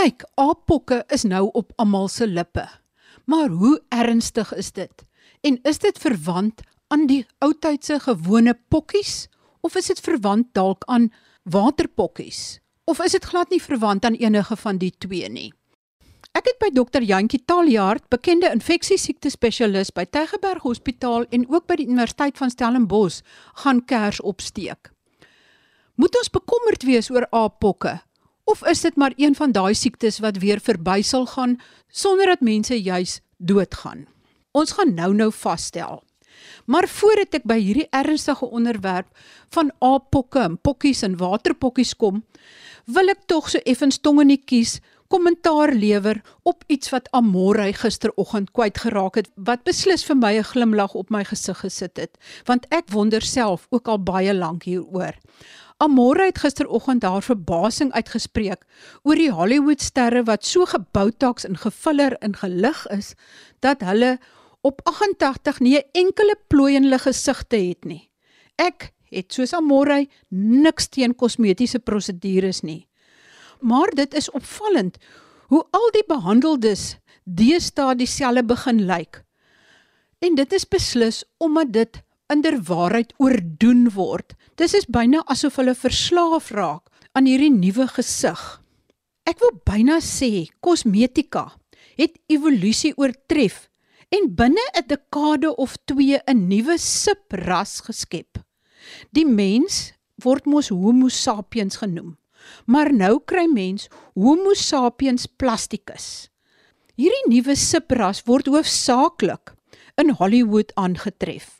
Kyk, aappokke is nou op almal se lippe. Maar hoe ernstig is dit? En is dit verwant aan die oudtydse gewone pokkies of is dit verwant dalk aan waterpokkies? Of is dit glad nie verwant aan enige van die twee nie? Ek het by dokter Jantjie Taljaard, bekende infeksiesiekte spesialis by Tygerberg Hospitaal en ook by die Universiteit van Stellenbosch, gaan kers opsteek. Moet ons bekommerd wees oor aappokke of is dit maar een van daai siektes wat weer verby sal gaan sonder dat mense juis doodgaan? Ons gaan nou-nou vasstel. Maar voordat ek by hierdie ernstige onderwerp van aappokke en pokkies en waterpokkies kom, wil ek tog so effens tong in die kies kommentaar lewer op iets wat Amorey gisteroggend kwyt geraak het wat beslis vir my 'n glimlag op my gesig gesit het want ek wonder self ook al baie lank hieroor. Amorey het gisteroggend haar verbasing uitgespreek oor die Hollywood sterre wat so geboutaks en gefiller en gelig is dat hulle op 88 nie 'n enkele plooi in hulle gesigte het nie. Ek het soos Amorey niks teen kosmetiese prosedures nie maar dit is opvallend hoe al die behandeldes deesdae dieselfde begin lyk. En dit is beslis omdat dit inderwaarheid oordoen word. Dis is byna asof hulle verslaaf raak aan hierdie nuwe gesig. Ek wil byna sê kosmetika het evolusie oortref en binne 'n dekade of 2 'n nuwe subras geskep. Die mens word mos Homo sapiens genoem. Maar nou kry mens Homo sapiens plasticus. Hierdie nuwe subras word hoofsaaklik in Hollywood aangetref.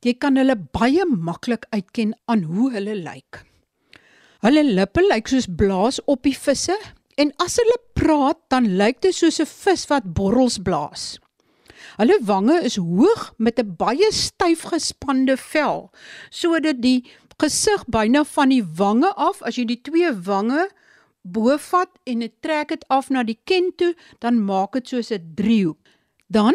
Jy kan hulle baie maklik uitken aan hoe hulle lyk. Hulle lippe lyk soos blaas op die visse en as hulle praat dan lyk dit soos 'n vis wat borrels blaas. Hulle wange is hoog met 'n baie styf gespande vel sodat die gesig byna van die wange af, as jy die twee wange bovat en dit trek dit af na die ken toe, dan maak dit soos 'n driehoek. Dan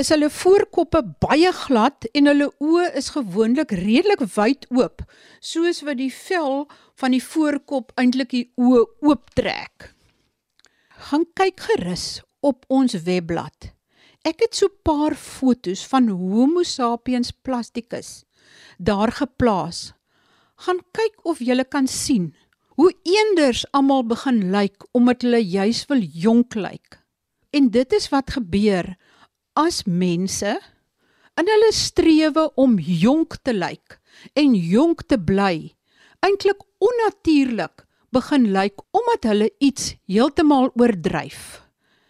is hulle voorkoppe baie glad en hulle oë is gewoonlik redelik wyd oop, soos wat die vel van die voorkop eintlik die oë ooptrek. Gaan kyk gerus op ons webblad. Ek het so 'n paar fotos van Homo sapiens plasticus daar geplaas gaan kyk of jy kan sien hoe eenders almal begin lyk omdat hulle juis wil jonk lyk. En dit is wat gebeur as mense in hulle strewe om jonk te lyk en jonk te bly eintlik onnatuurlik begin lyk omdat hulle iets heeltemal oordryf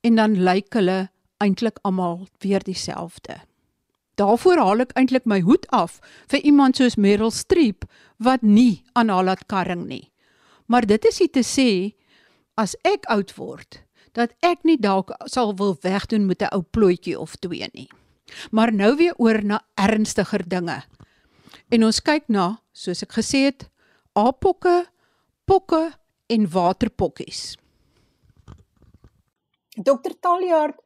en dan lyk hulle eintlik almal weer dieselfde. Daarvoor haal ek eintlik my hoed af vir iemand soos Meryl Streep wat nie aan haar laat karring nie. Maar dit is nie te sê as ek oud word dat ek nie dalk sal wil wegdoen met 'n ou plooitjie of twee nie. Maar nou weer oor na ernstiger dinge. En ons kyk na, soos ek gesê het, aapokke, pokke en waterpokkies. Dokter Taljaard,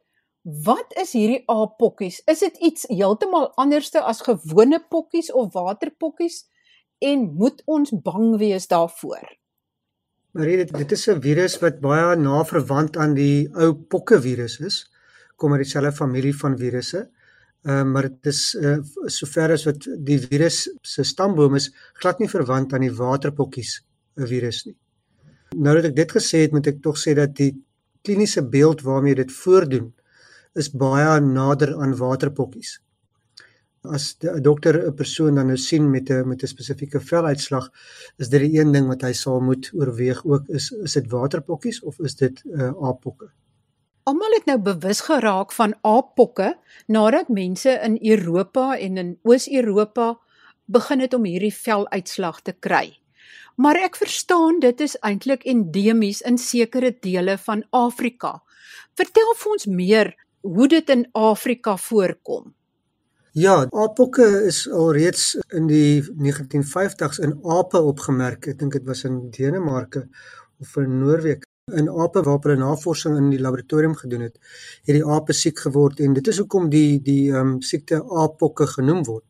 Wat is hierdie aapokkies? Is dit iets heeltemal anderste as gewone pokkies of waterpokkies en moet ons bang wees daarvoor? Marie, dit, dit is 'n virus wat baie na verwant aan die ou pokke virus is. Kom uit dieselfde familie van virusse. Ehm uh, maar dit is uh, sover as wat die virus se stamboom is glad nie verwant aan die waterpokkies virus nie. Nou dat ek dit gesê het, moet ek tog sê dat die kliniese beeld waarmee dit voordoen is baie nader aan waterpokkies. As 'n dokter 'n persoon dan nou sien met 'n met 'n spesifieke veluitslag, is dit die een ding wat hy sal moet oorweeg ook is is dit waterpokkies of is dit uh, aappokke? Almal het nou bewus geraak van aappokke nadat mense in Europa en in Oos-Europa begin het om hierdie veluitslag te kry. Maar ek verstaan dit is eintlik endemies in sekere dele van Afrika. Vertel vir ons meer hoe dit in Afrika voorkom. Ja, apokke is alreeds in die 1950s in ape opgemerk. Ek dink dit was in Denemarke of in Noorwe. In ape waar hulle navorsing in die laboratorium gedoen het, het die ape siek geword en dit is hoekom die die ehm um, siekte apokke genoem word.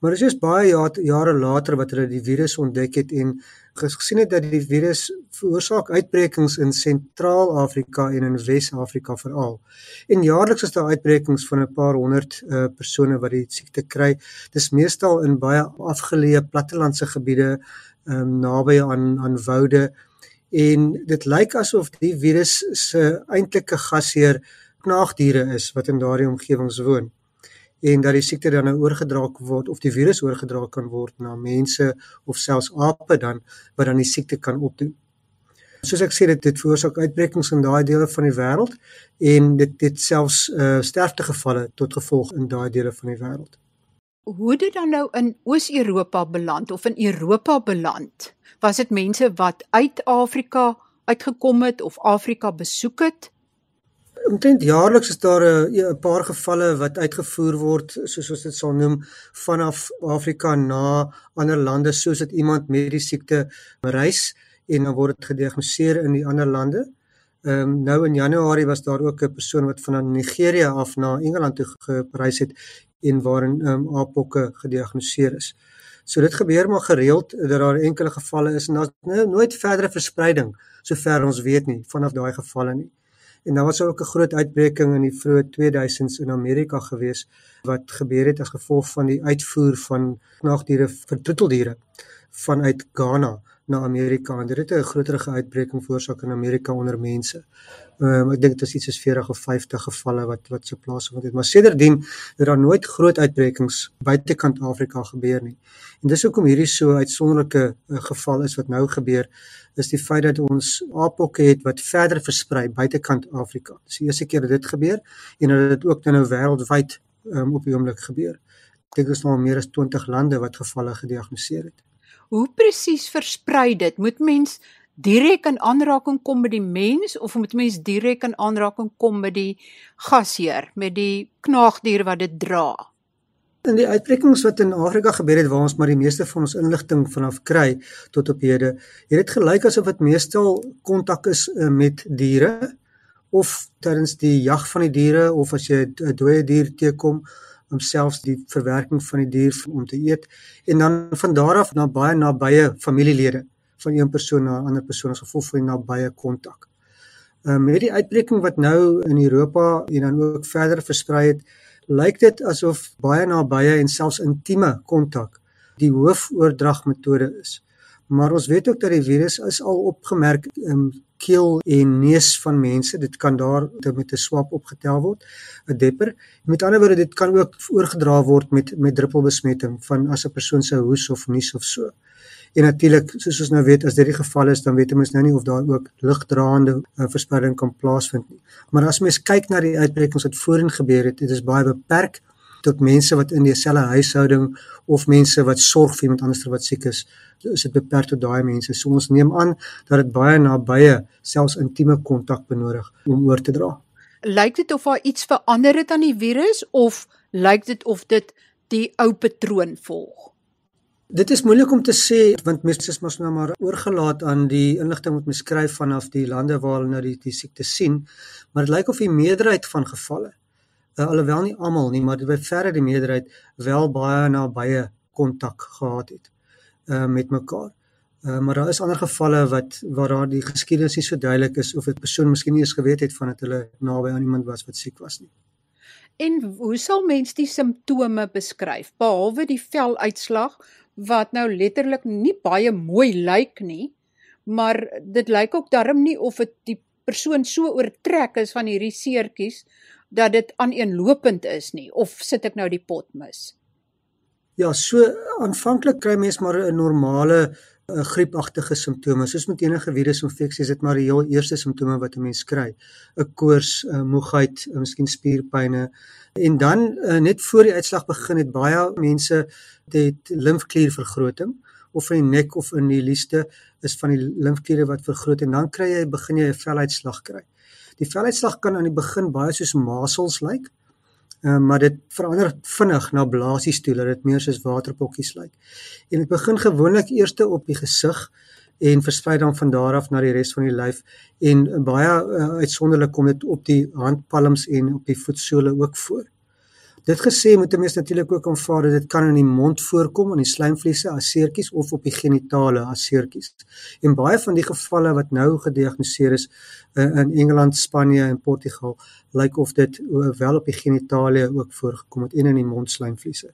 Maar dit is baie jare later wat hulle die virus ontdek het en gesien het dat die virus veroorsaak uitbrekings in Sentraal-Afrika en in Wes-Afrika veral. En jaarliks is daar uitbrekings van 'n paar honderd uh, persone wat die siekte kry. Dis meestal in baie afgeleë plattelandse gebiede, um, naby aan aan woude en dit lyk asof die virus se eintlike gasheer knaagdiere is wat in daardie omgewings woon en dat die siekte dan nou oorgedra word of die virus oorgedra kan word na mense of selfs ape dan wat dan die siekte kan opdoen. Soos ek sê dit dit veroorsaak uitbrekings in daai dele van die wêreld en dit dit selfs uh, sterftegevalle tot gevolg in daai dele van die wêreld. Hoe dit dan nou in Oos-Europa beland of in Europa beland? Was dit mense wat uit Afrika uitgekom het of Afrika besoek het? Omtrent jaarliks is daar 'n uh, 'n paar gevalle wat uitgevoer word soos ons dit sal noem vanaf Afrika na ander lande soos dit iemand met die siekte reis en dan word dit gediagnoseer in die ander lande. Ehm um, nou in Januarie was daar ook 'n persoon wat van Nigerië af na Engeland toe gereis het en waarin ehm um, apokke gediagnoseer is. So dit gebeur maar gereeld dat daar enkele gevalle is en daar's nou nooit verdere verspreiding sover ons weet nie vanaf daai gevalle nie. En daar was ook 'n groot uitbreking in die vroeë 2000s in Amerika gewees wat gebeur het as gevolg van die uitvoer van knaagdiere vir troeteldiere vanuit Ghana na Amerika en dit het 'n groterige uitbreking veroorsaak in Amerika onder mense. Ehm um, ek dink dit is iets soos 40 of 50 gevalle wat wat se plaasvind het. Maar sedertdien het daar nooit groot uitbrekings buitekant Afrika gebeur nie. En dis hoekom hierdie so uitsonderlike uh, geval is wat nou gebeur is die feit dat ons apokke het wat verder versprei buitekant Afrika. Dis die eerste keer dat dit gebeur en dat dit ook nou wêreldwyd um, op die oomblik gebeur. Ek dink ons nou meer as 20 lande wat gevalle gediagnoseer het. Hoe presies versprei dit? Moet mens direk in aanraking kom met die mens of moet mens direk in aanraking kom met die gasheer, met die knaagdier wat dit dra? In die uitbrekings wat in Afrika gebeur het waar ons maar die meeste van ons inligting vanaf kry tot op hede, het dit gelyk asof dit meestal kontak is uh, met diere of tydens die jag van die diere of as jy 'n dooie dier teekom om selfs die verwerking van die dier om te eet en dan van daar af na baie nabye familielede van een persoon na 'n ander persoon as gevolg van die nabye kontak. Ehm um, met die uitbreking wat nou in Europa en dan ook verder versprei het, lyk dit asof baie nabye en selfs intieme kontak die hoofoordragmetode is. Maar ons weet ook dat die virus is al opgemerk in keel en neus van mense. Dit kan daar met 'n swab opgetel word, 'n depper. Met ander woorde, dit kan ook oorgedra word met met druppelbesmetting van as 'n persoon se hoes of nies of so. En natuurlik, soos ons nou weet, as dit die geval is, dan weet ons nou nie of daar ook ligdraande uh, verspreiding kan plaasvind nie. Maar as mens kyk na die uitbrekings wat voorheen gebeur het, dit is baie beperk tot mense wat in dieselfde huishouding of mense wat sorg vir iemand anders wat siek is, is dit beperk tot daai mense. So ons neem aan dat dit baie nabye, selfs intieme kontak benodig om oor te dra. Lyk dit of daar iets verander het aan die virus of lyk dit of dit die ou patroon volg? Dit is moeilik om te sê want mense is mos nou maar oorgelaat aan die inligting wat mens skryf vanaf die lande waar hulle nou die, die siekte sien, maar dit lyk of die meerderheid van gevalle uh, alhoewel nie almal nie, maar dit by verre die meerderheid wel baie nabye kontak gehad het uh, met mekaar. Uh, maar daar is ander gevalle wat waar daar die geskiedenis nie so duidelik is of 'n persoon miskien nie eens geweet het van dat hulle naby aan iemand was wat siek was nie. En hoe sal mens die simptome beskryf behalwe die veluitslag wat nou letterlik nie baie mooi lyk nie, maar dit lyk ook darm nie of dit die persoon so oortrek is van hierdie seertjies dat dit aaneenlopend is nie of sit ek nou die pot mis? Ja, so aanvanklik kry mens maar 'n normale uh, griepagtige simptome. Soos met enige virusinfeksie is dit maar die heel eerste simptome wat 'n mens kry. 'n Koors, 'n moegheid, miskien spierpynne. En dan uh, net voor die uitslag begin het baie mense het limfkliervergroting of in die nek of in die lieste is van die limfkliere wat vergroot en dan kry jy begin jy 'n veluitslag kry. Die veluitslag kan aan die begin baie soos masels lyk. Ehm uh, maar dit verander vinnig na blaasies toe dat dit meer soos waterpokkies lyk. En dit begin gewoonlik eerste op die gesig en versprei dan van daar af na die res van die lyf en baie uh, uitsonderlik kom dit op die handpalms en op die voetsole ook voor. Dit gesê moet 'n mens natuurlik ook aanvaar dat dit kan in die mond voorkom, in die slijmvliese as seertjies of op die genitale as seertjies. En baie van die gevalle wat nou gediagnoseer is uh, in Engeland, Spanje en Portugal, lyk of dit uh, wel op die genitale ook voorgekom het en in die mondslijmvliese.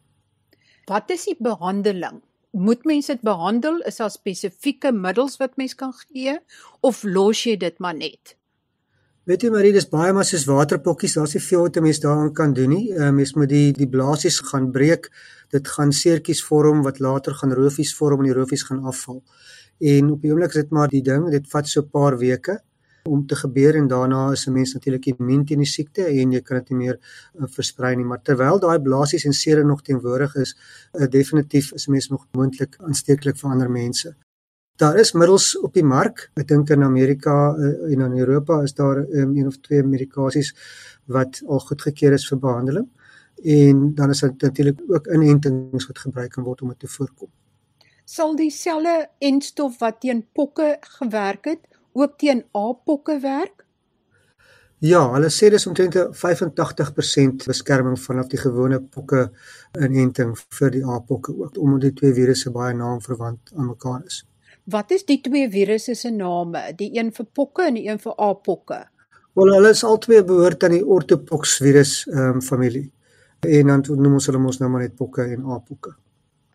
Wat is die behandeling? Moet mens dit behandel? Is daar spesifieke middels wat mens kan gee of los jy dit maar net? Weet jy Marie, dis baie maar soos waterpokkies, daar's nie veel wat 'n mens daaraan kan doen nie. 'n uh, Mens moet die die blaasies gaan breek. Dit gaan seertjies vorm wat later gaan rofies vorm en die rofies gaan afval. En op die oomblik is dit maar die ding, dit vat so 'n paar weke om te gebeur en daarna is 'n mens natuurlik immuun teen die siekte en jy kan dit nie meer uh, versprei nie. Maar terwyl daai blaasies en sere nog teenwoordig is, uh, definitief is 'n mens nog moontlik aansteeklik vir ander mense. Daar is middels op die mark. Ek dink in Amerika uh, en in Europa is daar um, een of twee medikasies wat al goedgekeur is vir behandeling. En dan is dit natuurlik ook inentings wat gebruik kan word om dit te voorkom. Sal dieselfde entstof wat teen pokke gewerk het, ook teen A-pokke werk? Ja, hulle sê dis omtrent 85% beskerming vanaf die gewone pokke inenting vir die A-pokke ook omdat die twee virusse baie naamverwant aan mekaar is. Wat is die twee virusse se name? Die een vir pokke en die een vir apokke. Wel, hulle is albei behoort aan die orthopox virus ehm um, familie. En dan noem ons hulle mos nou maar net pokke en apokke.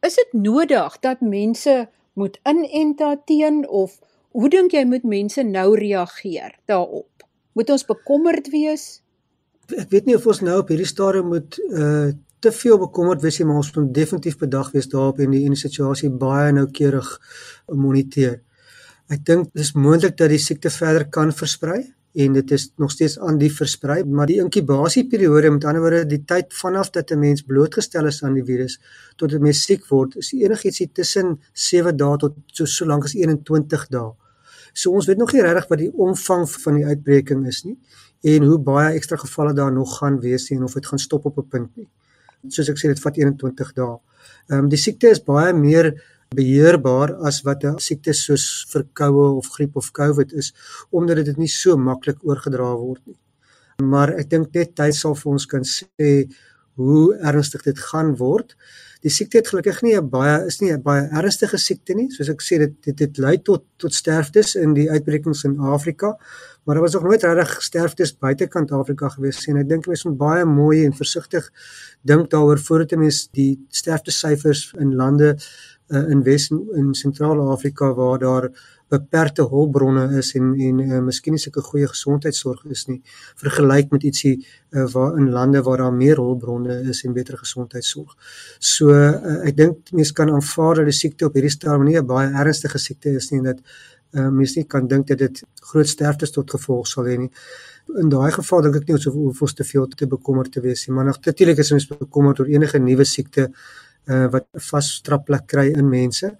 Is dit nodig dat mense moet inent teen of hoe dink jy moet mense nou reageer daarop? Moet ons bekommerd wees? Ek weet nie of ons nou op hierdie stadium moet uh te veel bekommerd wees nie, maar ons moet definitief bedag wees daarop en die en die situasie baie noukeurig moniteer. Ek dink dis moontlik dat die siekte verder kan versprei en dit is nog steeds aan die versprei, maar die inkubasieperiode, met ander woorde die tyd vanaf dat 'n mens blootgestel is aan die virus tot 'n mens siek word, is enigiets tussen 7 dae tot so so lank as 21 dae. So ons weet nog nie regtig wat die omvang van die uitbreking is nie en hoe baie ekstra gevalle daar nog gaan wees en of dit gaan stop op 'n punt nie soos ek sê dit vat 21 dae. Ehm um, die siekte is baie meer beheerbaar as wat 'n siekte soos verkoue of griep of COVID is omdat dit nie so maklik oorgedra word nie. Maar ek dink net tyd sal vir ons kan sê hoe ernstig dit gaan word. Die siekte het gelukkig nie 'n baie is nie 'n baie ernstige siekte nie. Soos ek sê dit dit, dit lei tot tot sterftes in die uitbrekings in Afrika maar daar was nog nooit regtig sterftes buitekant Afrika gewees nie. Ek dink mense moet baie mooi en versigtig dink daaroor voordat mense die sterftesyfers in lande uh, in Wes en Sentrale Afrika waar daar beperkte hulpbronne is en en uh, miskien nie sulke goeie gesondheidsorg is nie vergelyk met ietsie uh, waar in lande waar daar meer hulpbronne is en beter gesondheidsorg. So uh, ek dink mense kan aanvaar dat die siekte op hierdie stadium nie 'n baie ernstige siekte is nie en dat uh, mens nie kan dink dat dit groot sterftes tot gevolg sal hê nie. In daai geval dink ek nie ons hoef ons te veel te bekommerd te wees nie, maar natuurlik is ons bekommerd oor enige nuwe siekte uh, wat 'n vasstrapplek kry in mense.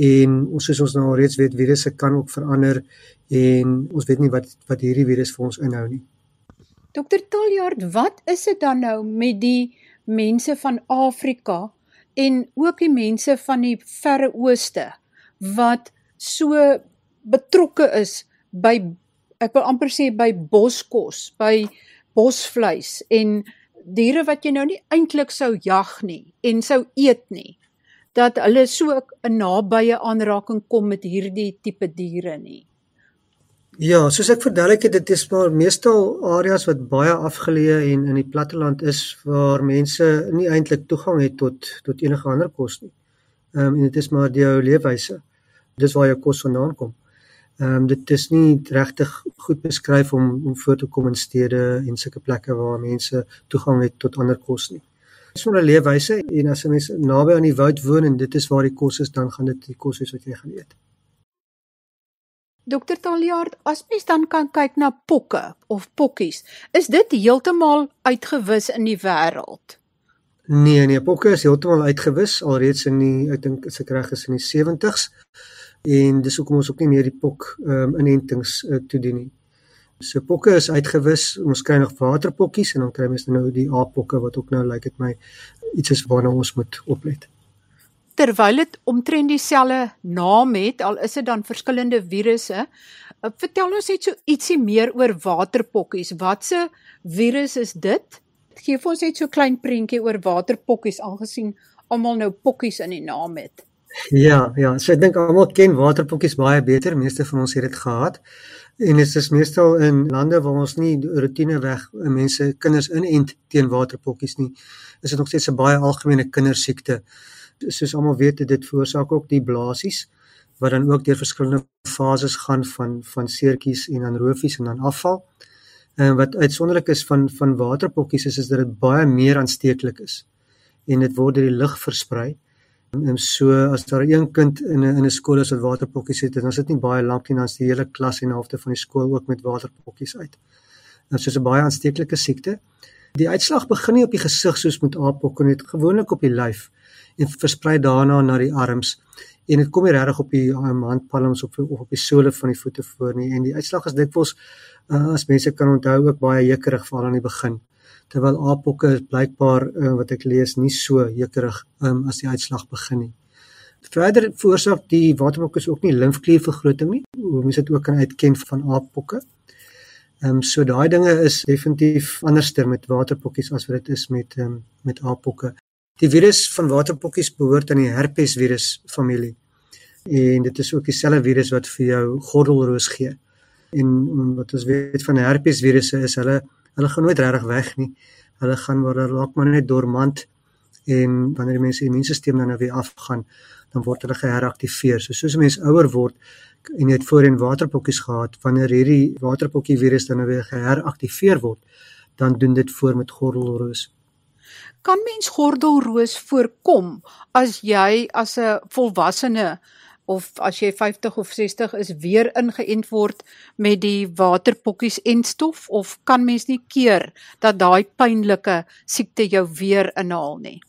En ons soos ons nou al reeds weet, virusse kan ook verander en ons weet nie wat wat hierdie virus vir ons inhou nie. Dokter Taljaard, wat is dit dan nou met die mense van Afrika en ook die mense van die Verre Ooste wat so betrokke is by ek wil amper sê by boskos, by bosvleis en diere wat jy nou nie eintlik sou jag nie en sou eet nie dat hulle so 'n nabye aanraking kom met hierdie tipe diere nie. Ja, soos ek verduidelik het, dit is maar meestal areas wat baie afgeleë en in die platteland is waar mense nie eintlik toegang het tot tot enige ander kos nie. Ehm um, en dit is maar die ou leefwyse. Dis waar jou kos vandaan kom. Ehm um, dit is nie regtig goed beskryf om om voor te kom in stede en sulke plekke waar mense toegang het tot ander kos nie. 'n leefwyse en as 'n mens naby aan die woud woon en dit is waar die kos is, dan gaan dit die kos wees wat jy gaan eet. Dokter Taljaard, as mens dan kan kyk na pokke of pokkies, is dit heeltemal uitgewis in die wêreld? Nee, nee, pokke is heeltemal uitgewis alreeds in die ek dink as ek reg is in die 70s en dis hoekom ons ook nie meer die pok ehm um, inentings uh, toedien nie. So pokke is uitgewis. Ons kry nog waterpokkies en dan kry mens nou die A-pokke wat ook nou lyk like dit my iets is waarna ons moet oplet. Terwyl dit omtrent dieselfde naam het, al is dit dan verskillende virusse, uh, vertel ons net so ietsie meer oor waterpokkies. Watse virus is dit Gee vir ons net so 'n klein prentjie oor waterpokkies aangesien almal nou pokkies in die naam het. Ja, ja, so ek dink almal ken waterpokkies baie beter. Meeste van ons het dit gehad. En dit is meestal in lande waar ons nie rotineweg mense kinders inent teen waterpokkies nie. Is dit nog steeds 'n baie algemene kindersiekte. Soos almal weet, dit veroorsaak ook die blaasies wat dan ook deur verskillende fases gaan van van seertjies en dan roofies en dan afval. En wat uitsonderlik is van van waterpokkies is is dat dit baie meer aansteeklik is en dit word deur die lug versprei. En so as daar een kind in 'n in 'n skool is wat waterpokkies het, dan is dit nie baie lank nie dan is die hele klas en halfte van die skool ook met waterpokkies uit. Dit is 'n baie aansteeklike siekte. Die uitslag begin nie op die gesig soos met aappokke nie, gewoonlik op die lyf en versprei daarna na die arms en dit kom nie regtig op die um, handpalms of of op die sole van die voete voor nie en die uitslag is dikwels uh, as mense kan onthou ook baie jekkerig veral aan die begin terwyl aappokke is blykbaar uh, wat ek lees nie so jekkerig um, as die uitslag begin nie. Verder veroorsaak die waterpokke ook nie limfkliervergroting nie. Hoe mense dit ook kan uitken van aappokke. Ehm um, so daai dinge is definitief anderster met waterpokkies as wat dit is met ehm um, met aappokke. Die virus van waterpokkies behoort aan die herpesvirus familie. En dit is ook dieselfde virus wat vir jou gordelroos gee. En wat ons weet van herpesvirusse is hulle hulle gaan nooit regtig weg nie. Hulle gaan waar hulle raak maar net dormant en wanneer die mense immuunstelsel dan nou weer afgaan, dan word hulle geheraktiveer. So soos 'n mens ouer word en jy het voorheen waterpokkies gehad, wanneer hierdie waterpokkie virus dan nou weer geheraktiveer word, dan doen dit voor met gordelroos. Kan mens gordelroos voorkom as jy as 'n volwassene of as jy 50 of 60 is weer ingeënt word met die waterpokkies en stof of kan mens nie keer dat daai pynlike siekte jou weer inhaal nie.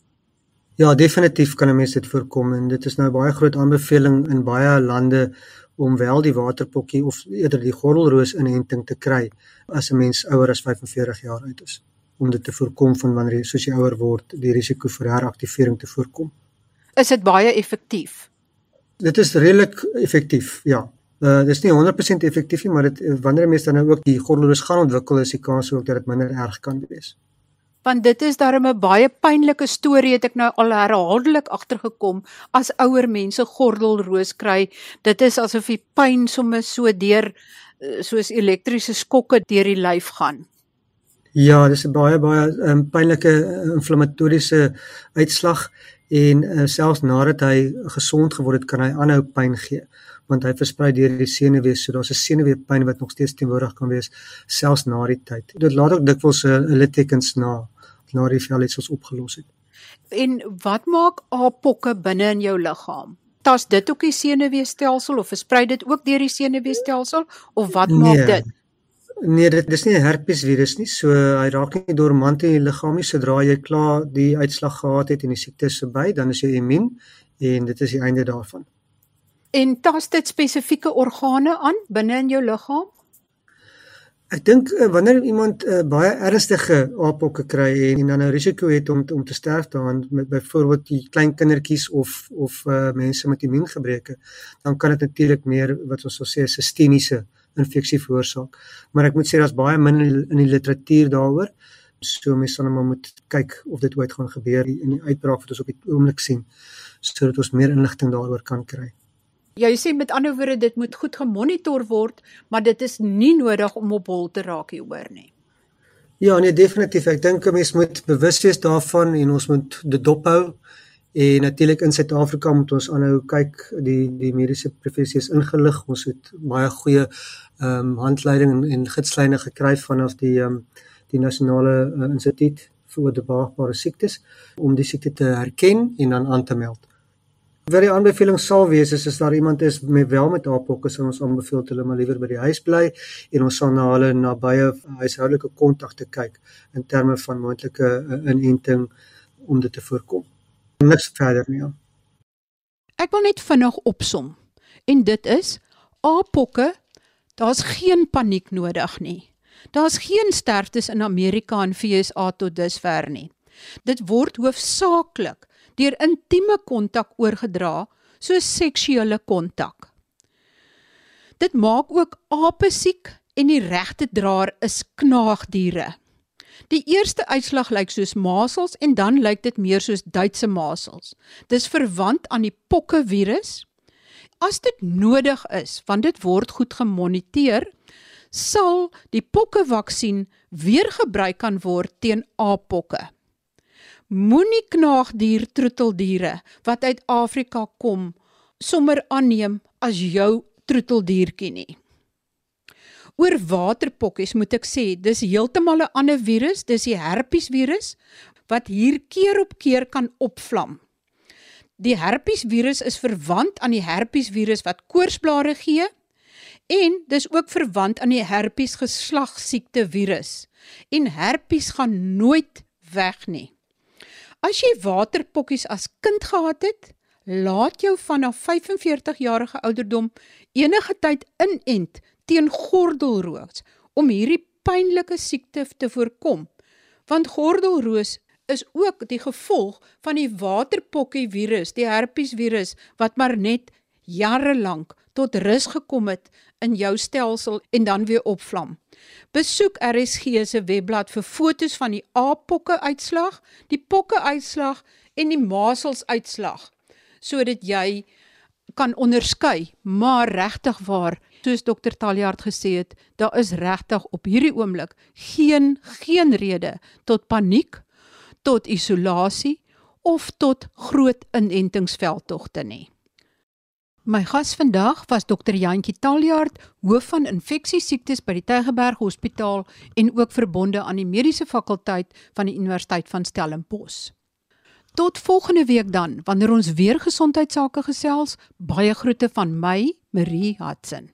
Ja, definitief kan 'n mens dit voorkom en dit is nou baie groot aanbeveling in baie lande om wel die waterpokkie of eerder die gordelroos inenting te kry as 'n mens ouer as 45 jaar oud is om dit te voorkom van wanneer jy soos jy ouer word die risiko vir heraktivering te voorkom. Is dit baie effektief? Dit is redelik effektief, ja. Uh dis nie 100% effektief nie, maar dit wanneer mense dan nou ook die gordelroos gaan ontwikkel, is die kans ook dat dit minder erg kan wees. Want dit is darem 'n baie pynlike storie het ek nou al herhaaldelik agtergekom as ouer mense gordelroos kry. Dit is asof die pyn sommer so deur uh, soos elektriese skokke deur die lyf gaan. Ja, dis 'n baie baie um, pynlike uh, inflammatoriese uitslag en uh, selfs nadat hy gesond geword het, kan hy aanhou pyn gee want hy versprei deur die senuwee so daar's 'n senuweepyn wat nog steeds teenwoordig kan wees selfs na die tyd. Dit laat ook dikwels 'n uh, littekens na na die velletsels opgelos het. En wat maak apokke binne in jou liggaam? Tas dit ook die senuweestelsel of versprei dit ook deur die senuweestelsel of wat maak nee. dit? Nee, dit is nie 'n herpesvirus nie. So hy raak nie dormant in die liggaam nie sodra jy klaar die uitslag gehad het en die siekte is verby, dan is jy immuun en dit is die einde daarvan. En tas dit spesifieke organe aan binne in jou liggaam? Ek dink uh, wanneer iemand uh, baie ernstige aapokke kry en, en dan 'n risiko het om om te sterf daaraan met byvoorbeeld die klein kindertjies of of uh, mense met immuungebreke, dan kan dit natuurlik meer wat ons sou sê sistemiese infeksie veroorsaak. Maar ek moet sê daar's baie min in die literatuur daaroor. So mense sal net maar moet kyk of dit ooit gaan gebeur in die uitbraak wat ons op die oomblik sien sodat ons meer inligting daaroor kan kry. Jy sê met ander woorde dit moet goed gemonitor word, maar dit is nie nodig om op hol te raak hieroor nie. Ja, nee definitief. Ek dink 'n mens moet bewus wees daarvan en ons moet dit dophou. En natuurlik in Suid-Afrika moet ons aanhou kyk die die mediese professie is ingelig. Ons het baie goeie ehm um, handleiding en, en gidslyne gekry vanaf die ehm um, die nasionale uh, instituut vir oordraagbare siektes om die siekte te herken en dan aan te meld. Wat die aanbeveling sal wees is as daar iemand is met wel met apokke sal ons aanbeveel hulle maar liewer by die huis bly en ons sal na hulle nabye huishoudelike kontakte kyk in terme van moontlike uh, inenting om dit te voorkom niks verder nie. Ek wil net vinnig opsom. En dit is apokke, daar's geen paniek nodig nie. Daar's geen sterftes in Amerika en VSA tot dusver nie. Dit word hoofsaaklik deur intieme kontak oorgedra, soos seksuele kontak. Dit maak ook ape siek en die regte draer is knaagdiere. Die eerste uitslag lyk soos masels en dan lyk dit meer soos Duitse masels. Dis verwant aan die pokke virus. As dit nodig is, want dit word goed gemoniteer, sal die pokkevaksin weer gebruik kan word teen A-pokke. Moenie knaagdier troeteldiere wat uit Afrika kom sommer aanneem as jou troeteldiertjie nie. Oor waterpokkies moet ek sê, dis heeltemal 'n ander virus, dis die herpes virus wat hier keer op keer kan opvlam. Die herpes virus is verwant aan die herpes virus wat koorsblare gee en dis ook verwant aan die herpes geslagsiekte virus. En herpes gaan nooit weg nie. As jy waterpokkies as kind gehad het, laat jou vanaf 45 jarige ouderdom enige tyd inent teen gordelroos om hierdie pynlike siekte te voorkom. Want gordelroos is ook die gevolg van die waterpokkie virus, die herpes virus wat maar net jare lank tot rus gekom het in jou stelsel en dan weer opvlam. Besoek RSG se webblad vir fotos van die A-pokke uitslag, die pokke uitslag en die masels uitslag sodat jy kan onderskei, maar regtig waar, soos dokter Taljaard gesê het, daar is regtig op hierdie oomblik geen geen rede tot paniek, tot isolasie of tot groot inentingsveldtogte nie. My gas vandag was dokter Jantjie Taljaard, hoof van infeksiesiektes by die Tygerberg Hospitaal en ook verbonde aan die mediese fakulteit van die Universiteit van Stellenbosch. Tot volgende week dan, wanneer ons weer gesondheidsake gesels. Baie groete van my, Marie Hudson.